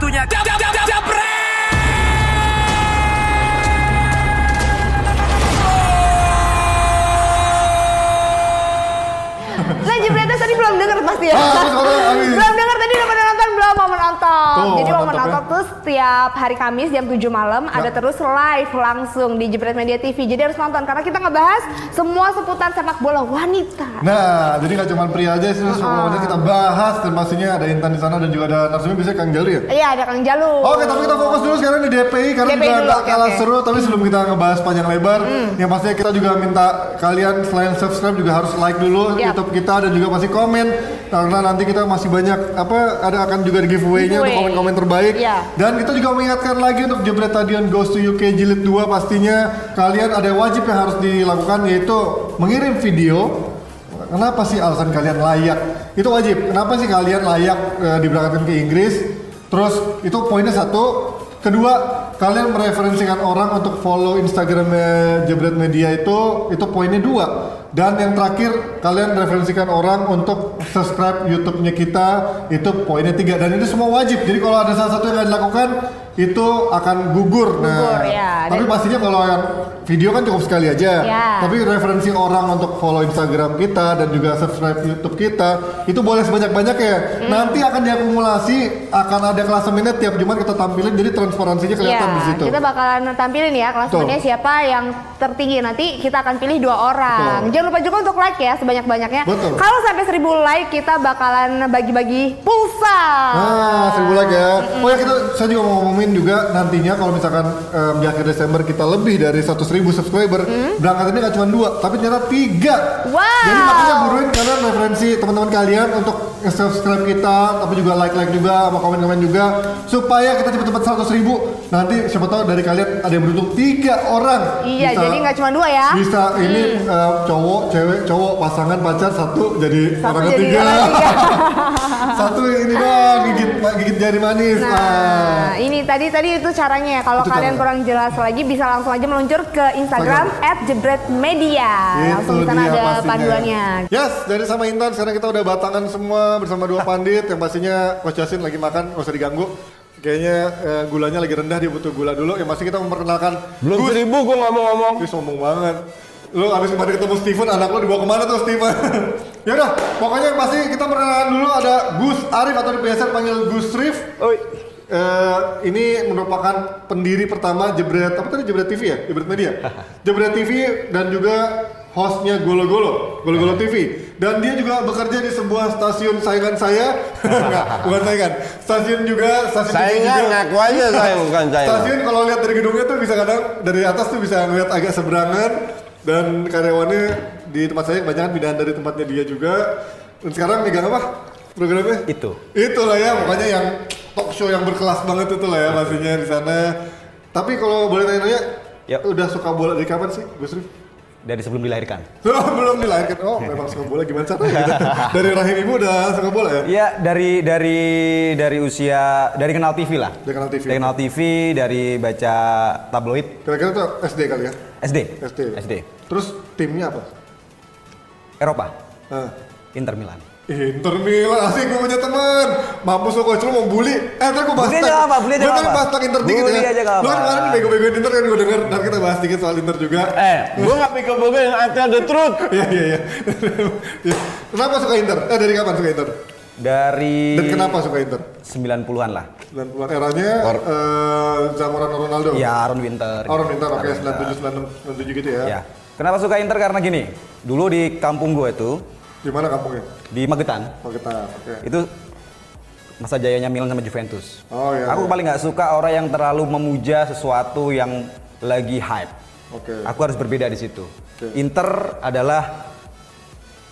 Waktunya jab, jab, jab, jabret! Nah Jebreters tadi belum denger pasti ya. Ah, terus kalau habis. belum denger tadi udah pada nonton belum mau menonton. Tuh, Jadi ya. menonton tuh setiap hari Kamis jam 7 malam ada terus live langsung di Jebret Media TV. Jadi harus nonton karena kita ngebahas semua seputar sepak bola wanita. Nah, jadi nggak cuma pria aja sih, semuanya kita bahas dan pastinya ada Intan di sana dan juga ada narsumnya bisa Kang Jalu ya. Iya ada Kang Jalu. Oke, tapi kita fokus dulu sekarang di DPI karena DPI juga dulu, oke, kalah oke. seru. Tapi sebelum kita ngebahas panjang lebar, yang pastinya kita juga minta kalian selain subscribe juga harus like dulu Yap. YouTube kita dan juga pasti komen karena nanti kita masih banyak apa ada akan juga giveaway-nya untuk. Komen-komen terbaik. Iya. Dan kita juga mengingatkan lagi untuk Jebret Stadion Goes to UK Jilid 2 pastinya kalian ada wajib yang harus dilakukan yaitu mengirim video Kenapa sih alasan kalian layak? Itu wajib. Kenapa sih kalian layak eh, diberangkatkan ke Inggris? Terus itu poinnya satu. Kedua, kalian mereferensikan orang untuk follow Instagramnya Jebret Media itu, itu poinnya dua. Dan yang terakhir, kalian referensikan orang untuk subscribe YouTube-nya kita, itu poinnya tiga. Dan itu semua wajib. Jadi kalau ada salah satu yang nggak dilakukan, itu akan gugur. Gugur, ya. Tapi Dan- pastinya kalau yang video kan cukup sekali aja. Ya. Tapi referensi orang untuk follow Instagram kita dan juga subscribe YouTube kita itu boleh sebanyak-banyak ya. Hmm. Nanti akan diakumulasi, akan ada klasemennya tiap Jumat kita tampilin jadi transparansinya kelihatan Iya, di situ. kita bakalan tampilin ya klasemennya siapa yang tertinggi. Nanti kita akan pilih dua orang. Betul. Jangan lupa juga untuk like ya sebanyak-banyaknya. Betul. Kalau sampai 1000 like kita bakalan bagi-bagi pulsa. Ah, seribu like ya. Oh ya kita, saya juga mau ngomongin juga nantinya kalau misalkan em, di akhir Desember kita lebih dari 100 ribu subscriber, berangkatannya nggak cuma dua, tapi ternyata tiga. Hmm? Wow. Jadi makanya buruin kalian referensi teman-teman kalian untuk subscribe kita, tapi juga like-like juga, sama komen-komen juga, supaya kita cepet-cepet 100 ribu. Nanti siapa tahu dari kalian ada yang beruntung tiga orang. Iya, Bisa- jadi nggak cuma dua ya. Bisa ini eh, cowok, cewek, cowok, pasangan, pacar satu jadi Satu orang jadi ketiga. orang satu ini doang gigit gigit jari manis. Ah. Nah, ini tadi tadi itu caranya ya. Kalau kalian caranya. kurang jelas lagi bisa langsung aja meluncur ke Instagram @jebretmedia. Langsung di sana dia ada pastinya. panduannya. Yes, dari sama Intan sekarang kita udah batangan semua bersama dua pandit yang pastinya Coach Yasin lagi makan, nggak usah diganggu. Kayaknya eh, gulanya lagi rendah, dia butuh gula dulu. Yang pasti kita memperkenalkan Belum seribu gue ngomong-ngomong. Ih, sombong banget. Lu abis kemarin ketemu Steven, anak lu dibawa ke mana tuh Steven? ya udah, pokoknya yang pasti kita perkenalan dulu ada Gus Arif atau biasa panggil Gus Rif. Oi. Eh, ini merupakan pendiri pertama Jebret apa tadi Jebret TV ya Jebret Media Jebret TV dan juga hostnya Golo Golo Golo Golo TV dan dia juga bekerja di sebuah stasiun saingan saya Enggak, bukan saingan stasiun juga stasiun Saingan juga. ngaku aja saya bukan saya. stasiun kalau lihat dari gedungnya tuh bisa kadang dari atas tuh bisa ngeliat agak seberangan dan karyawannya di tempat saya kebanyakan pindahan dari tempatnya dia juga dan sekarang megang apa programnya Itu. Itulah ya, pokoknya yang talk show yang berkelas banget itu lah ya pastinya di sana. Tapi kalau boleh tanya-tanya, Yap. udah suka bola dari kapan sih, Gus Rif? Dari sebelum dilahirkan. Oh, belum dilahirkan. Oh, memang suka bola gimana caranya? gitu? dari rahim ibu udah suka bola ya? Iya dari dari dari usia dari kenal TV lah. Dari kenal TV. Dari kenal TV, dari baca tabloid Kira-kira tuh SD kali ya? SD. SD. SD. Terus timnya apa? Eropa. Nah, Inter Milan. Inter Milan, asik gue punya teman Mampus lo coach lo mau bully Eh ntar gue bahas Bully aja apa, bully aja Gue apa. bahas tentang Inter dikit Bully ya aja nggak Lo kan apa. kemarin bego-begoin Inter kan gue denger Ntar kita bahas dikit soal Inter juga Eh, gue nggak pikir gue yang ada the truth. Iya iya iya. Kenapa suka Inter? Eh dari kapan suka Inter? Dari Dan kenapa suka Inter? 90-an lah. 90-an eranya eh Zamorano Ronaldo. Ya, Aaron Winter. Oh, Inter oke Aaron 97 96 97 gitu ya. Ya. Kenapa suka Inter karena gini. Dulu di kampung gue itu Di mana kampungnya? di Magetan kita. Oke. itu masa jayanya Milan sama Juventus. Oh iya. Aku iya. paling nggak suka orang yang terlalu memuja sesuatu yang lagi hype. Oke. Aku harus berbeda di situ. Oke. Inter adalah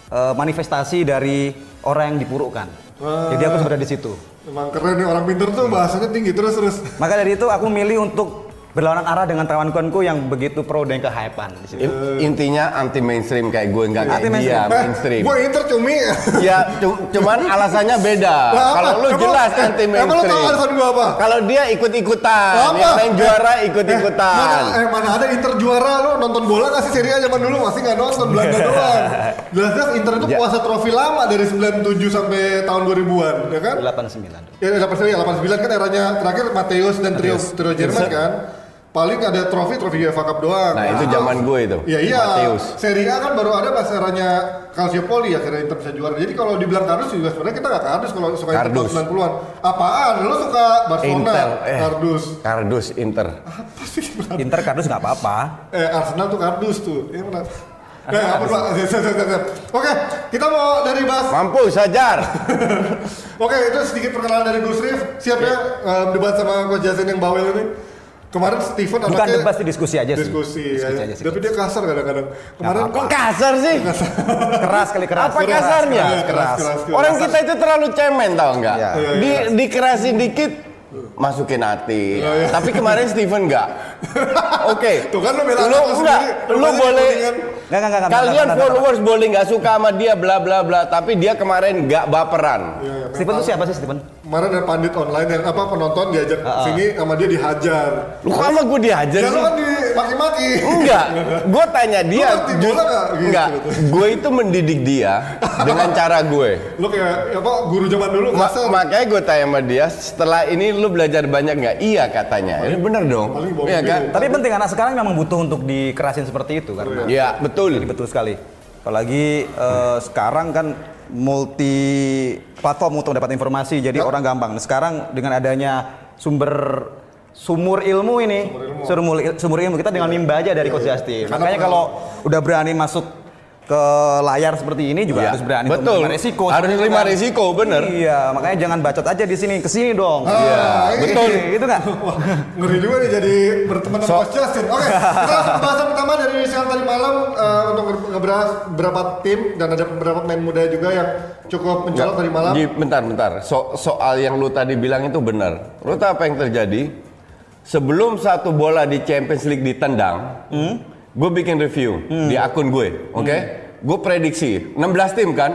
eh, manifestasi dari orang yang dipurukkan. Wah. Jadi aku berada di situ. Emang keren nih orang pinter tuh bahasanya tinggi terus terus. Maka dari itu aku milih untuk berlawanan arah dengan kawan-kawanku yang begitu pro dan kehypean di sini. In- intinya anti mainstream kayak gue nggak kayak Anti mainstream. dia mainstream. Gue Inter cumi. ya cu- cuman alasannya beda. Kalau lu jelas anti Emang lu tau mainstream. alasan gue apa? Kalau dia ikut-ikutan, Apa? yang lain juara Eh, ikut-ikutan. mana, eh, mana ada Inter juara lu nonton bola kasih Serie A zaman dulu masih nggak nonton Belanda doang. Jelas-jelas Inter itu Ya. puasa trofi lama dari 97 sampai tahun 2000-an, ya kan? 89. Ya, 89, ya, 89 kan eranya terakhir Mateus dan trio trio Jerman kan. Paling ada trofi trofi UEFA Cup doang. Nah, itu zaman gue itu. Iya iya. Mateus. Serie A kan baru ada pas eranya Calciopoli akhirnya Inter bisa juara. Jadi kalau dibilang kardus juga sebenarnya kita nggak kardus kalau suka Inter Kardus. tahun 90-an. Apaan? Lu suka Barcelona? Inter, eh. Kardus. Kardus Inter. Inter kardus nggak apa-apa. Eh Arsenal tuh kardus tuh. Iya benar. Apa Pak? Siap. Oke, kita mau dari bahas Mampu sajar. Oke, itu sedikit perkenalan dari Gus Rif. Siap ya em, debat sama Coach Jason yang bawel ini. Kemarin Steven Bukan anaknya debat sih, diskusi aja sih. Diskusi, Diskusi ya. aja sih. Tapi dia kasar kadang-kadang. Kemarin Kok kasar sih? Keras kali keras. Apa kasarnya? Keras, keras, keras. Orang kita itu terlalu cemen tau nggak? Iya, Di dikerasin dikit masukin hati. Iya, iya. Tapi kemarin Steven nggak. Oke. Tuh kan bela lu anak lu enggak, sendiri, lu lu banyak boleh kepentingan. Nggak, nggak, nggak, nggak, Kalian nggak, nggak, nggak. followers boleh nggak suka sama dia bla bla bla, tapi dia kemarin nggak baperan. Iya, iya, Steven tuh siapa sih Steven? Kemarin ada pandit online yang apa penonton diajak sini sama dia dihajar. Lu kok sama gue dihajar Ya lu sih? kan dimaki-maki. Enggak, gue tanya dia. Lu ngerti? Gitu. Enggak, gue itu mendidik dia dengan cara gue. Lu kayak ya apa guru zaman dulu Ma- kasar. makanya gue tanya sama dia, setelah ini lu belajar banyak nggak? Iya katanya. Ini bener dong. Iya kan? Tapi penting anak sekarang memang butuh untuk dikerasin seperti itu karena Iya betul. Jadi betul sekali. Apalagi eh, sekarang kan multi platform untuk mendapat informasi, jadi orang gampang. Nah, Sekarang dengan adanya sumber sumur ilmu ini, sumur ilmu, sumur ilmu kita dengan nimba aja dari Coach Justin. Karena Makanya kalau- udah berani masuk ke layar seperti ini juga Iya. harus berani Betul. menerima resiko. Harus kan. resiko, bener. Iya, makanya jangan bacot aja di sini, ke sini dong. Iya, betul. Gitu kan? Ngeri juga nih jadi berteman sama So- Coach Justin. Oke, kita langsung pertama dari siang tadi malam eh, untuk nge- ngebahas beberapa tim dan ada beberapa pemain muda juga yang cukup mencolok tadi malam. Bentar, bentar. So- soal yang lu tadi bilang itu benar. Lu tahu apa yang terjadi? Sebelum satu bola di Champions League ditendang, gue bikin review di akun gue, oke? Gue prediksi 16 tim kan,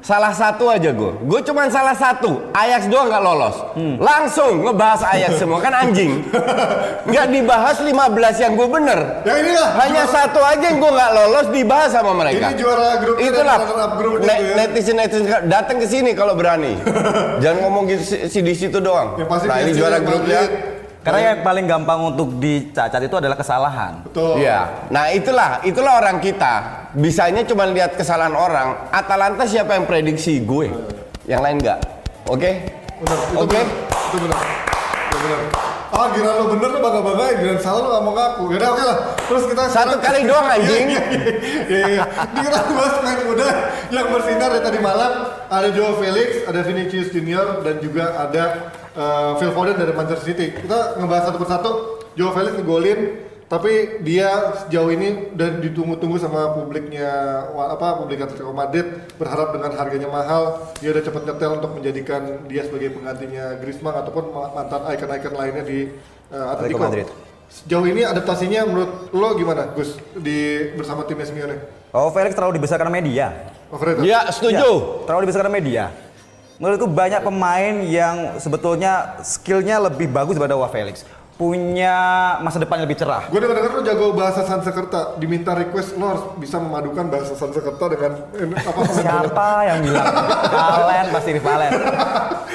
salah satu aja gue. Gue cuman salah satu, Ajax doang nggak lolos. Langsung ngebahas Ajax semua kan anjing. Nggak dibahas 15 yang gue bener. Ya inilah. Hanya juara- satu aja yang gue nggak lolos dibahas sama mereka. Ini juara grup Itulah grup ne- ya. netizen netizen datang ke sini kalau berani. Jangan ngomong si, si di situ doang. Yang pasti nah ini juara grupnya. Madrid. Karena yang paling gampang untuk dicacat itu adalah kesalahan. Betul. Iya. Nah itulah itulah orang kita. Bisanya cuma lihat kesalahan orang. Atalanta siapa yang prediksi gue? Yang lain enggak. Oke? Itu Oke. bener. Itu benar. Itu benar. Ah, kira lo bener lo bangga-banggain, kira salah lo gak mau ngaku. Yaudah oke lah. Terus kita Satu kali doang, anjing. Iya, iya, iya. Kita bahas pemain muda yang bersinar dari tadi malam. Ada Joe Felix, ada Vinicius Junior, dan juga ada eh, Phil Foden dari Manchester City. Kita ngebahas satu persatu. Joe Felix ngegolin, tapi dia sejauh ini udah ditunggu-tunggu sama publiknya apa publik Atletico Madrid berharap dengan harganya mahal dia udah cepet nyetel untuk menjadikan dia sebagai penggantinya Griezmann ataupun ma- mantan icon-icon lainnya di eh, Atletico. Madrid. Sejauh ini adaptasinya menurut lo gimana Gus di bersama timnya Simeone? Oh, Felix terlalu dibesarkan media. Favorit? Ya setuju. Ya, terlalu dibesarkan media. Menurutku banyak pemain yang sebetulnya skillnya lebih bagus daripada Wah Felix. Punya masa depan yang lebih cerah. Gue dengar dengar lo jago bahasa Sanskerta, diminta request lo harus bisa memadukan bahasa Sanskerta dengan eh, apa Siapa yang bilang? Valen pasti Valen.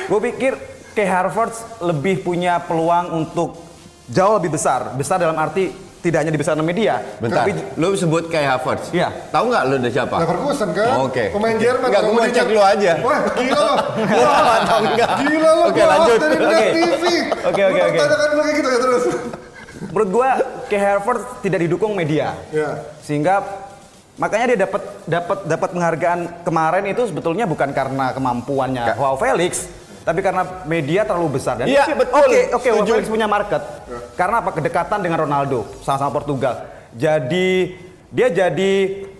Gue pikir ke Harvard lebih punya peluang untuk jauh lebih besar. Besar dalam arti tidak hanya dibesarkan media, Bentar. tapi Lu sebut kayak Havertz. Iya. Tahu nggak lu udah siapa? Leverkusen kan? Oke. Pemain Jerman. Enggak, kalau gua mau mau cek lu aja. Wah, gila lo. Wah, atau enggak? Gila lo. Oke, lanjut. dari. TV. Oke, oke, oke. Tanyakan gue kayak gitu ya terus. menurut gue ke Harvard tidak didukung media. Ya. sehingga makanya dia dapat dapat dapat penghargaan kemarin itu sebetulnya bukan karena kemampuannya Wow Felix tapi karena media terlalu besar. Dan Iya, oke, betul. oke oke Wow Setuju. Felix punya market. Karena apa? Kedekatan dengan Ronaldo sama-sama Portugal. Jadi dia jadi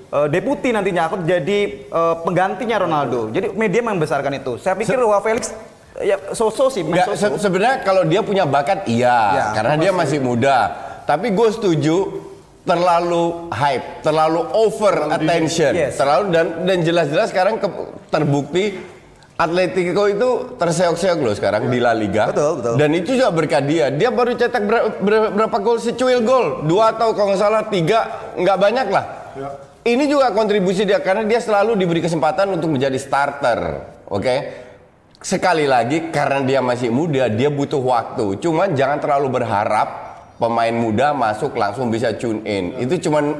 eh, deputi nantinya. Aku jadi eh, penggantinya Ronaldo. Jadi media membesarkan itu. Saya pikir Wow Felix Ya so-so sih, Nggak, so-so. se- sebenarnya kalau dia punya bakat iya, Ya, karena dia masih muda. Tapi gue setuju terlalu hype, terlalu over attention, Yes. terlalu dan dan jelas-jelas sekarang ke- terbukti Atletico itu terseok-seok loh sekarang di La Liga. Betul, betul. Dan itu juga berkat dia. Dia baru cetak ber- ber- berapa gol? Secuil gol, dua atau kalau nggak salah tiga, nggak banyak lah. Ya. Ini juga kontribusi dia karena dia selalu diberi kesempatan untuk menjadi starter, oke? Sekali lagi karena dia masih muda, dia butuh waktu. Cuman jangan terlalu berharap pemain muda masuk langsung bisa tune in. Itu cuman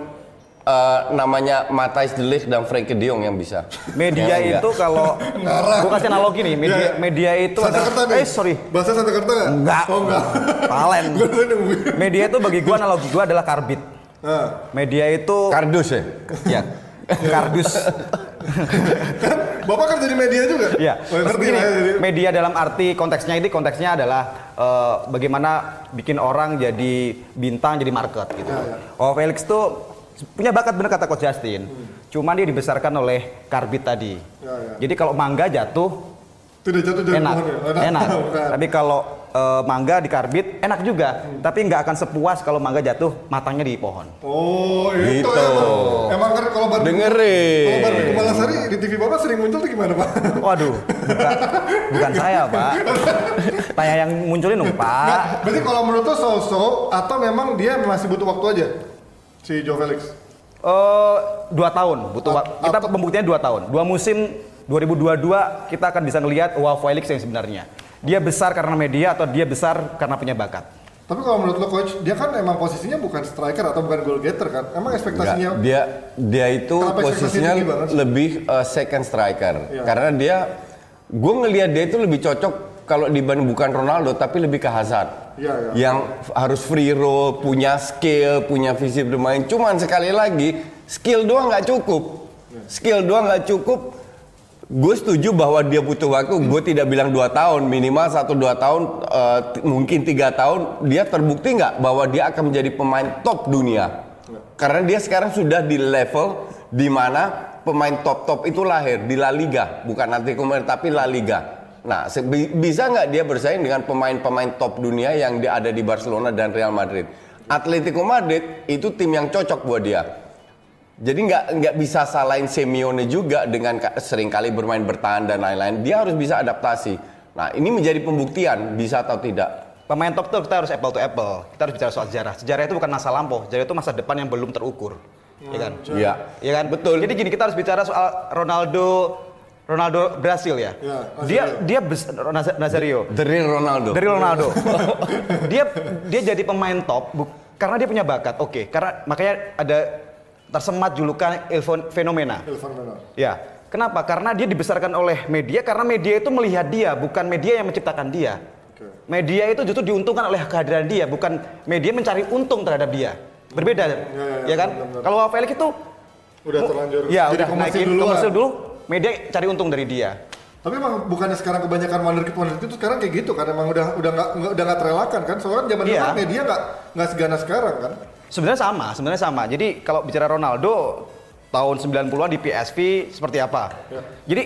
eh, namanya Matthijs de Ligt dan Frenkie de Jong yang bisa. Media Ya, itu kalau gue kasih analogi nih, media, Ya, ya. media itu Santa Kerta nih. eh sorry, Bahasa Santa Kerta nggak? enggak, Oh enggak. Palen. Media itu bagi gue analogi gue adalah karbit. Nah, Media itu Kardus ya. ya kardus. Bapak kerja di media juga? Iya. Oh, ya, jadi. media dalam arti konteksnya ini konteksnya adalah eh, bagaimana bikin orang jadi bintang jadi market gitu. Ya, Oh Felix tuh punya bakat bener kata Coach Justin. Cuman dia dibesarkan oleh karbit tadi. Ya, ya. Jadi kalau mangga jatuh Tidak jatuh dari enak, pohon ya? Enak. Tapi kalau eh, mangga di karbit enak juga. Tapi nggak akan sepuas kalau mangga jatuh matangnya di pohon. Oh, itu Gitu. emang. Emang kan kalau Barbie Dengerin. Kalau Barbie Kumalasari di TV Bapak sering muncul tuh gimana, Pak? Waduh, bukan, bukan saya pak. Tanya yang munculin dong pak. berarti kalau menurut lo so-so atau memang dia masih butuh waktu aja? Si Joe Felix. Eh, dua tahun. Butuh At- wak- kita pembuktiannya dua tahun. Dua musim 2022 kita akan bisa ngelihat wow Felix yang sebenarnya. Dia besar karena media atau dia besar karena punya bakat? Tapi kalau menurut lo coach, dia kan emang posisinya bukan striker atau bukan goal getter kan? Emang Nggak, ekspektasinya dia dia itu posisinya lebih uh, second striker. Iya. karena dia gue ngelihat dia itu lebih cocok kalau dibanding bukan Ronaldo tapi lebih ke Hazard Iya, iya. yang harus free roll punya skill punya visi bermain cuman sekali lagi skill doang nggak cukup. Skill doang nggak cukup. Gue setuju bahwa dia butuh waktu. Gue tidak bilang dua tahun. Minimal satu dua tahun t- mungkin tiga tahun. Dia terbukti nggak bahwa dia akan menjadi pemain top dunia? Karena dia sekarang sudah di level di mana pemain top top itu lahir di La Liga. Bukan nanti kemudian tapi La Liga nah bisa nggak dia bersaing dengan pemain-pemain top dunia yang ada di Barcelona dan Real Madrid Atletico Madrid itu tim yang cocok buat dia jadi nggak nggak bisa salahin Simeone juga dengan ka- sering kali bermain bertahan dan lain-lain. Dia harus bisa adaptasi. Nah ini menjadi pembuktian bisa atau tidak. pemain top tuh kita harus apple to apple kita harus bicara soal sejarah sejarah itu bukan masa lampau sejarah itu masa depan yang belum terukur ya kan Iya. ya kan Betul. jadi gini kita harus bicara soal Ronaldo Ronaldo Brasil ya, Ya, dia dia Nazario The real Ronaldo. dari Ronaldo. dia dia jadi pemain top bu- karena dia punya bakat. Oke, karena makanya ada tersemat julukan Il Fen- fenomena. Ilvan Menor. Ya. Kenapa? Karena dia dibesarkan oleh media karena media itu melihat dia, bukan media yang menciptakan dia. Oke. Media itu justru diuntungkan oleh kehadiran dia, bukan media mencari untung terhadap dia. Berbeda, ya, ya, kan? benar-benar. Kalau Felix itu Udah terlanjur ya jadi udah komersil naikin duluan. komersil dulu, media cari untung dari dia. Tapi emang bukannya sekarang kebanyakan wonderkid wonderkid itu sekarang kayak gitu kan emang udah udah nggak udah nggak terelakkan kan soalnya zaman dulu Iya. media nggak nggak seganas sekarang kan Sebenarnya sama, sebenarnya sama. Jadi kalau bicara Ronaldo tahun 90-an di PSV seperti apa? Ya. Jadi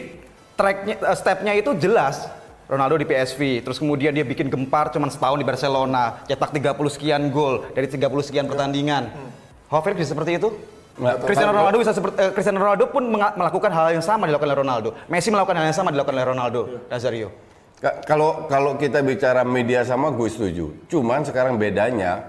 tracknya, eh, stepnya itu jelas. Ronaldo di PSV, terus kemudian dia bikin gempar cuman setahun di Barcelona, cetak 30 sekian gol dari 30 sekian pertandingan. Hover bisa seperti itu? Nggak, Cristiano Ronaldo bisa seperti eh, Cristiano Ronaldo pun melakukan hal yang sama dilakukan oleh Ronaldo. Messi melakukan hal yang sama dilakukan oleh Ronaldo, Nazario. Ka- Kalau kalau kita bicara media sama gue setuju. Cuman sekarang bedanya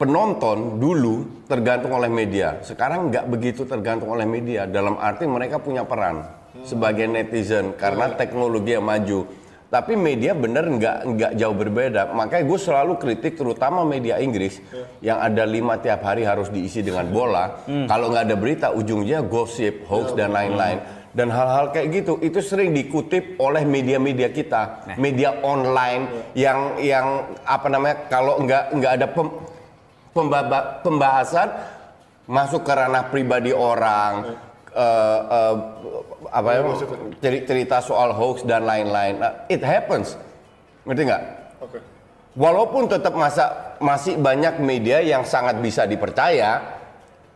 penonton dulu tergantung oleh media. Sekarang nggak begitu tergantung oleh media. Dalam arti mereka punya peran sebagai netizen karena teknologi yang maju. Tapi media bener nggak nggak jauh berbeda. Makanya gue selalu kritik terutama media Inggris yang ada lima tiap hari harus diisi dengan bola. Kalau nggak ada berita ujungnya gosip, hoax dan lain-lain. Dan hal-hal kayak gitu itu sering dikutip oleh media-media kita, media online yang yang apa namanya kalau nggak nggak ada pem- pembaba- pembahasan masuk ke ranah pribadi orang, eh, eh, apa ya ceri- cerita soal hoax dan lain-lain. Nah, it happens, ngerti nggak? oke Walaupun tetap masa masih banyak media yang sangat bisa dipercaya,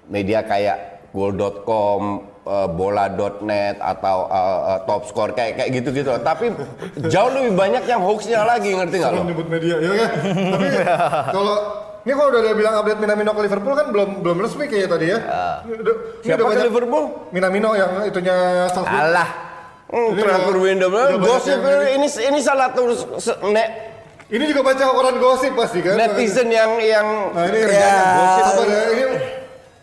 media kayak goal.com, uh, bola.net atau uh, uh, top score kayak kayak gitu-gitu. Tapi jauh lebih banyak yang hoaxnya lagi, ngerti nggak lo? Nyebut media, ya kan? Tapi kalau ini kalau udah ada bilang update Minamino ke Liverpool kan belum belum resmi kayaknya tadi ya. Ini udah- ini Siapa udah ke banyak- Liverpool? Minamino yang itunya Salzburg. Alah. Hmm, Ini transfer udah- window udah banyak gosip yang- ini ini salah terus se- ne- Ini juga baca koran gosip pasti kan. netizen yang yang Nah ini kerjanya gosip. sabar ya, ini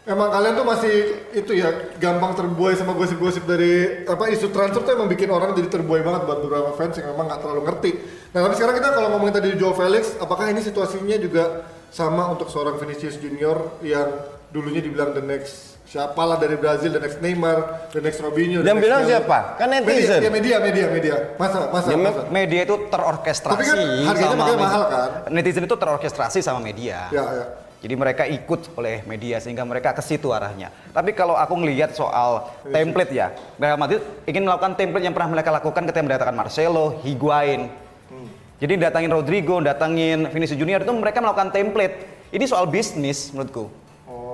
emang kalian tuh masih itu ya gampang terbuai sama gosip-gosip dari apa isu transfer tuh emang bikin orang jadi terbuai banget buat beberapa fans yang memang nggak terlalu ngerti. Nah tapi sekarang kita kalau ngomongin tadi Joe Felix, apakah ini situasinya juga sama untuk seorang Vinicius Junior yang dulunya dibilang the next siapalah dari Brazil, the next Neymar, the next Robinho. Yang bilang Messi. siapa? Kan netizen. Media, ya media, media, media. Masa, masa, Ya, masa. Media itu terorkestrasi Tapi kan harganya sama makanya mahal kan? Netizen itu terorkestrasi sama media. Ya, ya. Jadi mereka ikut oleh media sehingga mereka ke situ arahnya. Tapi kalau aku ngelihat soal template ya, Real Madrid ingin melakukan template yang pernah mereka lakukan ketika mendatangkan Marcelo, Higuain. Jadi datangin Rodrigo, datangin Vinicius Junior itu mereka melakukan template. Ini soal bisnis menurutku.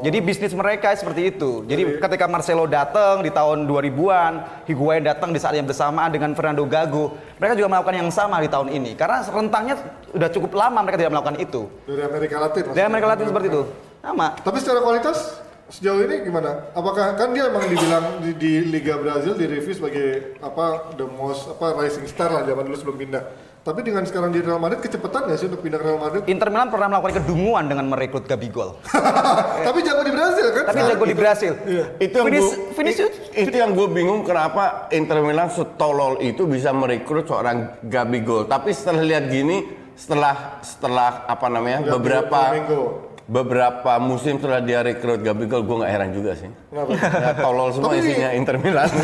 Jadi bisnis mereka seperti itu. Jadi ketika Marcelo datang di tahun 2000-an, Higuain datang di saat yang bersamaan dengan Fernando Gago, mereka juga melakukan yang sama di tahun ini. Karena rentangnya udah cukup lama mereka tidak melakukan itu. Dari Amerika Latin. Dari. Amerika Latin seperti itu. Sama. Tapi secara kualitas sejauh ini gimana? Apakah kan dia emang dibilang di, di Liga Brazil di review sebagai apa the most apa rising star lah zaman dulu sebelum pindah. Tapi dengan sekarang di Real Madrid kecepatan nggak sih untuk pindah ke Real Madrid? Inter Milan pernah melakukan kedunguan dengan merekrut Gabigol. Tapi jago di Brazil kan? Tapi jago di gitu. Brasil. Itu yang gua- i- itu yang gue bingung kenapa Inter Milan setolol itu bisa merekrut seorang Gabigol. Tapi setelah lihat gini, setelah setelah apa namanya beberapa. Beberapa musim setelah dia rekrut Gabigol, gue nggak heran juga sih. Kenapa? Ya, tolol semua Tapi- isinya Inter Milan.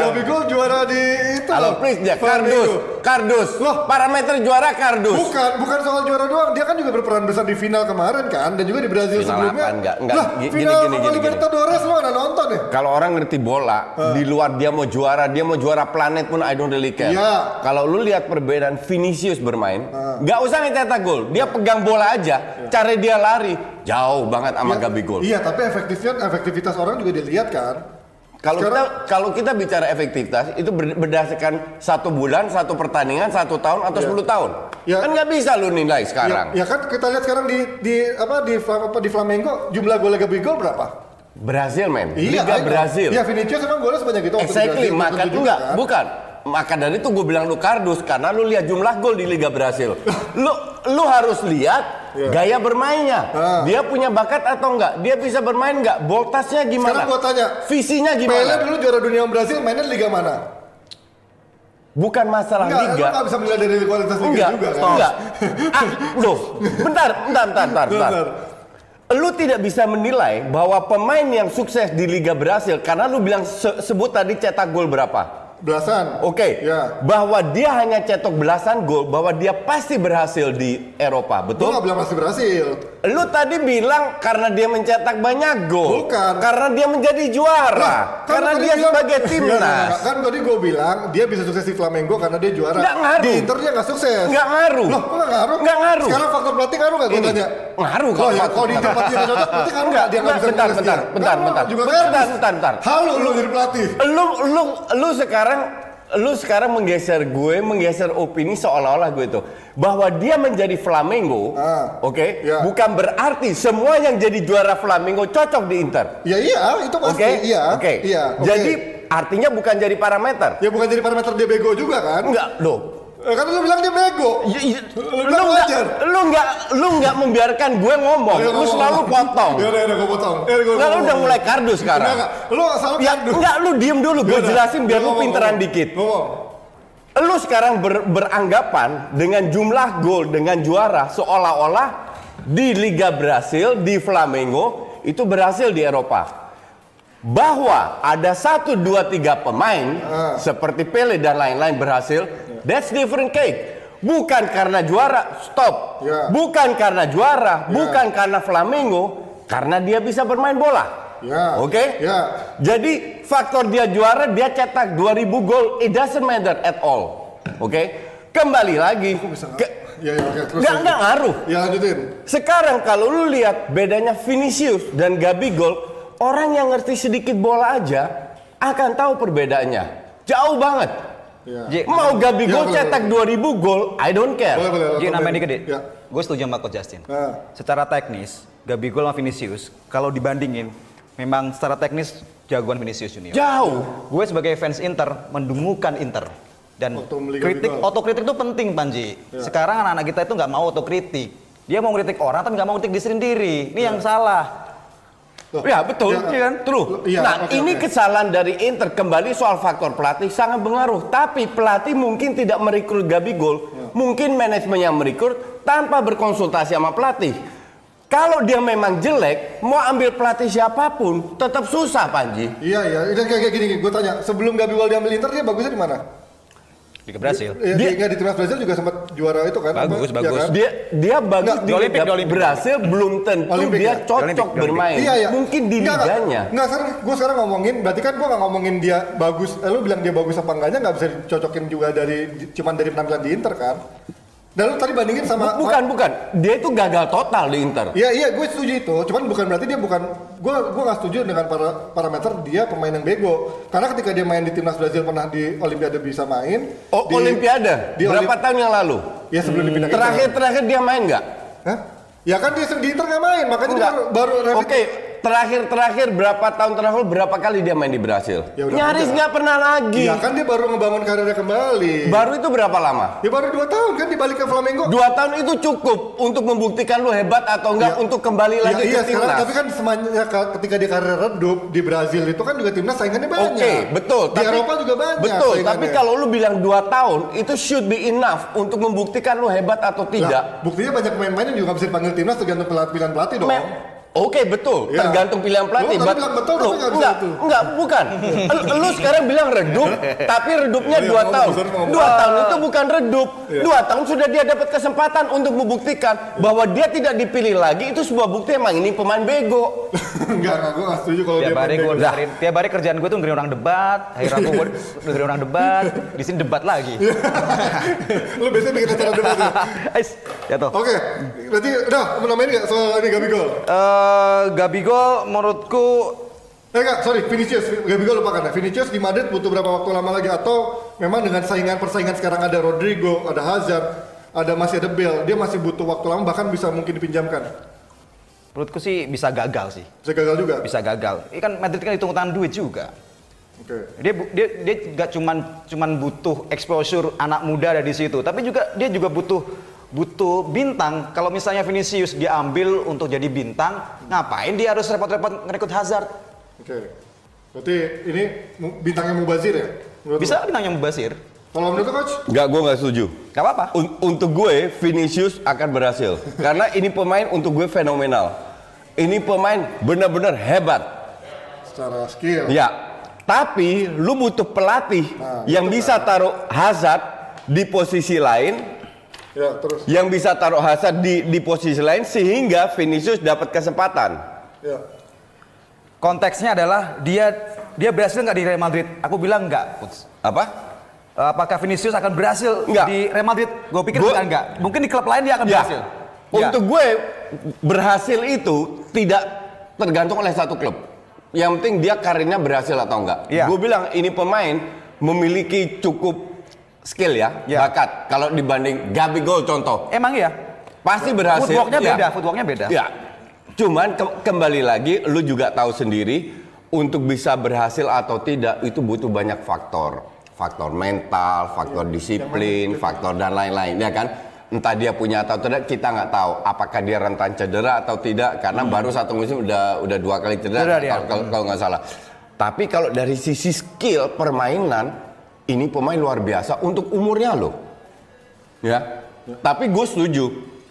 Gabigol juara di itu. Halo, please Flamengo. kardus, kardus. Loh. parameter juara kardus. Bukan, bukan soal juara doang. Dia kan juga berperan besar di final kemarin kan, dan juga di Brazil Final sebelumnya. apa? Enggak, enggak. Lah, Gini, final gini, gini, Libertadores lo nggak nonton ya? Kalau orang ngerti bola, di luar dia mau juara, dia mau juara planet pun I don't really care. Iya. Kalau lu lihat perbedaan Vinicius bermain, nggak usah ngecetak gol, dia pegang bola aja, cara dia lari jauh banget sama Iya, Gabigol. Iya, tapi efektifnya efektivitas orang juga dilihat kan. Kalau kita kalau kita bicara efektivitas itu ber- berdasarkan satu bulan, satu pertandingan, satu tahun atau Iya. 10 tahun. Iya. Kan nggak bisa lu nilai sekarang. Ya, ya kan kita lihat sekarang di di apa di apa di Flamengo jumlah gol Gabigol berapa? Brazil men, Liga I know. Brazil. Iya, Vinicius emang golnya sebanyak itu. Exactly, Brazil, maka belum tentu enggak, kan? bukan. Maka dari itu gue bilang lu kardus karena lu lihat jumlah gol di Liga Brasil. lu lu harus lihat Iya. gaya bermainnya. Ah. Dia punya bakat atau enggak? Dia bisa bermain enggak? Voltasnya gimana? Sekarang gua tanya, Visinya Pele gimana? dulu juara dunia Brazil mainnya di liga mana? Bukan masalah Enggak, liga. lu nggak bisa menilai dari kualitas liga Enggak, juga kan? enggak. Ah, loh, bentar, bentar, bentar, bentar, bentar. Bentar. Lu tidak bisa menilai bahwa pemain yang sukses di Liga Brasil karena lu bilang se- sebut tadi cetak gol berapa? Belasan. Oke, Ya. bahwa dia hanya cetok belasan gol, bahwa dia pasti berhasil di Eropa, Gue betul? nggak bilang masih berhasil. Lu tadi bilang karena dia mencetak banyak gol, Bukan. karena dia menjadi juara, Kan karena dia bilang- sebagai timnas. enggak. Kan tadi gue bilang dia bisa sukses di Flamengo karena dia juara. Nggak ngaruh. Di Inter dia nggak sukses. Nggak ngaruh. Loh, kok nggak ngaruh? Nggak ngaruh. Sekarang faktor pelatih ngaruh nggak? Gue tanya. ngaruh Oh kalau ya, kalau di pelatih. pelatih nggak cocok, berarti ngaruh nggak? Dia nggak bisa bentar, bentar, dia? bentar, bentar. Bentar, bentar, bentar. Halu lu jadi pelatih. lu lu lu sekarang lu sekarang menggeser gue menggeser opini seolah-olah gue itu bahwa dia menjadi Flamengo Ah, oke ya. bukan berarti semua yang jadi juara Flamengo cocok di Inter Ya iya, itu oke pasti. Iya. oke Iya. oke. jadi artinya bukan jadi parameter ya bukan jadi parameter dia bego juga kan? enggak loh Eh, Kan lu bilang dia bego. Y- y- Lu lu nggak lu nggak lu nggak membiarkan gue ngomong Ayo, lu ngomong. selalu potong Ya udah, udah gue potong. Eh, gua- Nggak, lu udah mulai kardus sekarang Enggak. Lu selalu ya kardus. enggak lu diem dulu gue Ya udah. jelasin biar lu pinteran dikit Ngomong. Lu sekarang ber- beranggapan dengan jumlah gol dengan juara seolah-olah di Liga Brasil di Flamengo itu berhasil di Eropa. Bahwa ada satu dua tiga pemain Ah. seperti Pele dan lain-lain berhasil, that's different cake. Bukan karena juara, stop. Ya. Bukan karena juara, Ya. bukan karena Flamengo, karena dia bisa bermain bola. Ya. Oke? Ya. Jadi faktor dia juara dia cetak 2000 gol it doesn't matter at all. Oke? Kembali lagi bisa nggak? ke-. Terus Nggak, nggak ngaruh. Ya lanjutin. Sekarang kalau lu lihat bedanya Vinicius dan Gabigol, orang yang ngerti sedikit bola aja akan tahu perbedaannya. Jauh banget. Iya. Ji, Mau Gabigol Ya, boleh, cetak 2000 gol, I don't care. Boleh, boleh. Ji, tambahin. nambahin dikit deh. Ya. Gue setuju sama Coach Justin. Nah. Secara teknis, Gabigol sama Vinicius, kalau dibandingin, memang secara teknis jagoan Vinicius Junior. Jauh. Gue sebagai fans Inter mendungukan Inter. Dan kritik, otokritik itu penting Panji. Ya. Sekarang anak-anak kita itu nggak mau otokritik. Dia mau kritik orang tapi nggak mau kritik diri sendiri. Ini yang salah. Ya betul, ya, iya kan? True. Iya, nah oke, ini oke. kesalahan dari Inter kembali soal faktor pelatih sangat pengaruh. Tapi pelatih mungkin tidak merekrut Gabigol, Ya. mungkin manajemen yang merekrut tanpa berkonsultasi sama pelatih. Kalau dia memang jelek, mau ambil pelatih siapa pun, tetap susah Panji. Iya, iya. Dan kayak kayak gini, gue tanya, sebelum Gabigol diambil Inter, dia bagusnya di mana? Liga Brasil. Ya, Dia- dia, di timnas Brazil juga sempat juara itu kan? Bagus, Apa? bagus. Iya kan? Dia dia bagus Nggak, di Olimpik, Liga di Olimpik. berhasil belum tentu Olimpik dia ya? cocok Olimpik, di Olimpik. bermain. Iya, iya. Mungkin di Nggak, nggak. liganya. Nggak, sekarang gue sekarang ngomongin, berarti kan gue nggak ngomongin dia bagus. Eh, lu bilang dia bagus apa enggaknya nggak bisa dicocokin juga dari cuman dari penampilan di Inter kan? Dan lu tadi bandingin sama Bukan, bukan. Dia itu gagal total di Inter. Iya iya gue setuju itu, cuman bukan berarti dia bukan gue gue nggak setuju dengan para parameter dia pemain yang bego karena ketika dia main di timnas Brazil pernah di Olimpiade bisa main Oh, di, Olimpiade. di Berapa Olim- tahun yang lalu? ya sebelum dipindah ke Inter. Terakhir-terakhir dia main nggak? Hah? ya kan dia di Inter nggak main makanya dia baru, baru Oke, terakhir-terakhir berapa tahun terakhir berapa kali dia main di Brasil? Ya udah, Nyaris nggak pernah lagi. ya kan dia baru ngebangun karirnya kembali Baru itu berapa lama? ya baru dua tahun kan dibalik ke Flamengo Dua tahun itu cukup untuk membuktikan lu hebat atau enggak Ya. untuk kembali lagi Ya, iya ke sekarang timnas. tapi kan semuanya ka- ketika dia karir redup di Brazil itu kan juga timnas saingannya banyak. Oke, betul. Di Eropa juga banyak. Betul, saingannya. tapi kalau lu bilang dua tahun itu should be enough untuk membuktikan lu hebat atau Lah, tidak. buktinya banyak pemain-pemain yang juga bisa dipanggil timnas tergantung pilihan pelatih dong. Me- Oke betul, Iya. tergantung pilihan pelatih. Lu But- bilang betul, tapi bisa enggak, itu. enggak, bukan. Lu- Lu sekarang bilang redup, tapi redupnya Oh iya, dua tahun. Dua tahun itu bukan redup. Iya. Dua tahun sudah dia dapat kesempatan untuk membuktikan bahwa dia tidak dipilih lagi. Itu sebuah bukti emang ini pemain bego. enggak, enggak, gue nggak setuju kalau dia Tiap hari main gue bego. dengerin, tiap hari kerjaan gue tuh dengerin orang debat, hari Rabu gue dengerin orang debat, di sini debat lagi. Lu biasanya bikin acara debat ya? Ais, jatuh. Oke, berarti udah mau nambahin nggak soal ini Gabigol? Eh, Gabigol menurutku Eh enggak, sorry, Vinicius, Gabigol lupakan ya. Vinicius di Madrid butuh berapa waktu lama lagi atau memang dengan saingan persaingan sekarang ada Rodrigo, ada Hazard, ada masih ada Bale, dia masih butuh waktu lama bahkan bisa mungkin dipinjamkan. menurutku sih bisa gagal sih. Bisa gagal juga. Bisa gagal. Ini kan Madrid kan hitung hitungan duit juga. Oke. Dia bu- dia dia gak cuman cuman butuh exposure anak muda ada di situ, tapi juga dia juga butuh butuh bintang. Kalau misalnya Vinicius diambil untuk jadi bintang, ngapain dia harus repot-repot ngerekrut Hazard? Oke. Berarti ini bintangnya Mubazir ya? Menurut Bisa lu? bintangnya Mubasir. Kalau menurut coach? Enggak, gue nggak setuju. Gak apa-apa. Un- untuk gue, Vinicius akan berhasil. Karena ini pemain untuk gue fenomenal. Ini pemain benar-benar hebat. Secara skill. Ya, tapi lu butuh pelatih Nah, yang itu bisa taruh Hazard di posisi lain, Ya, terus. yang bisa taruh Hazard di di posisi lain sehingga Vinicius dapat kesempatan. Ya. Konteksnya adalah dia dia berhasil nggak di Real Madrid? Aku bilang nggak. Puts. Apa? Apakah Vinicius akan berhasil Nggak. di Real Madrid? Gue pikir Gua- bukan nggak. Mungkin di klub lain dia akan Ya. berhasil. Untuk gue berhasil itu tidak tergantung oleh satu klub. Yang penting dia karirnya berhasil atau enggak. Iya. Gue bilang ini pemain memiliki cukup skill ya, Iya. bakat. Kalau dibanding Gabigol contoh, Emang iya. pasti berhasil. Footworknya Ya. beda, footworknya beda. Ya. Cuman ke- kembali lagi lu juga tahu sendiri untuk bisa berhasil atau tidak itu butuh banyak faktor. Faktor mental, faktor disiplin, faktor dan lain-lain ya kan. Entah dia punya atau tidak kita nggak tahu. Apakah dia rentan cedera atau tidak karena baru satu musim udah udah dua kali cedera, Cedera dia. kalau- kalau kalau nggak salah. Tapi kalau dari sisi skill permainan ini pemain luar biasa untuk umurnya loh. Ya. Tapi gue setuju.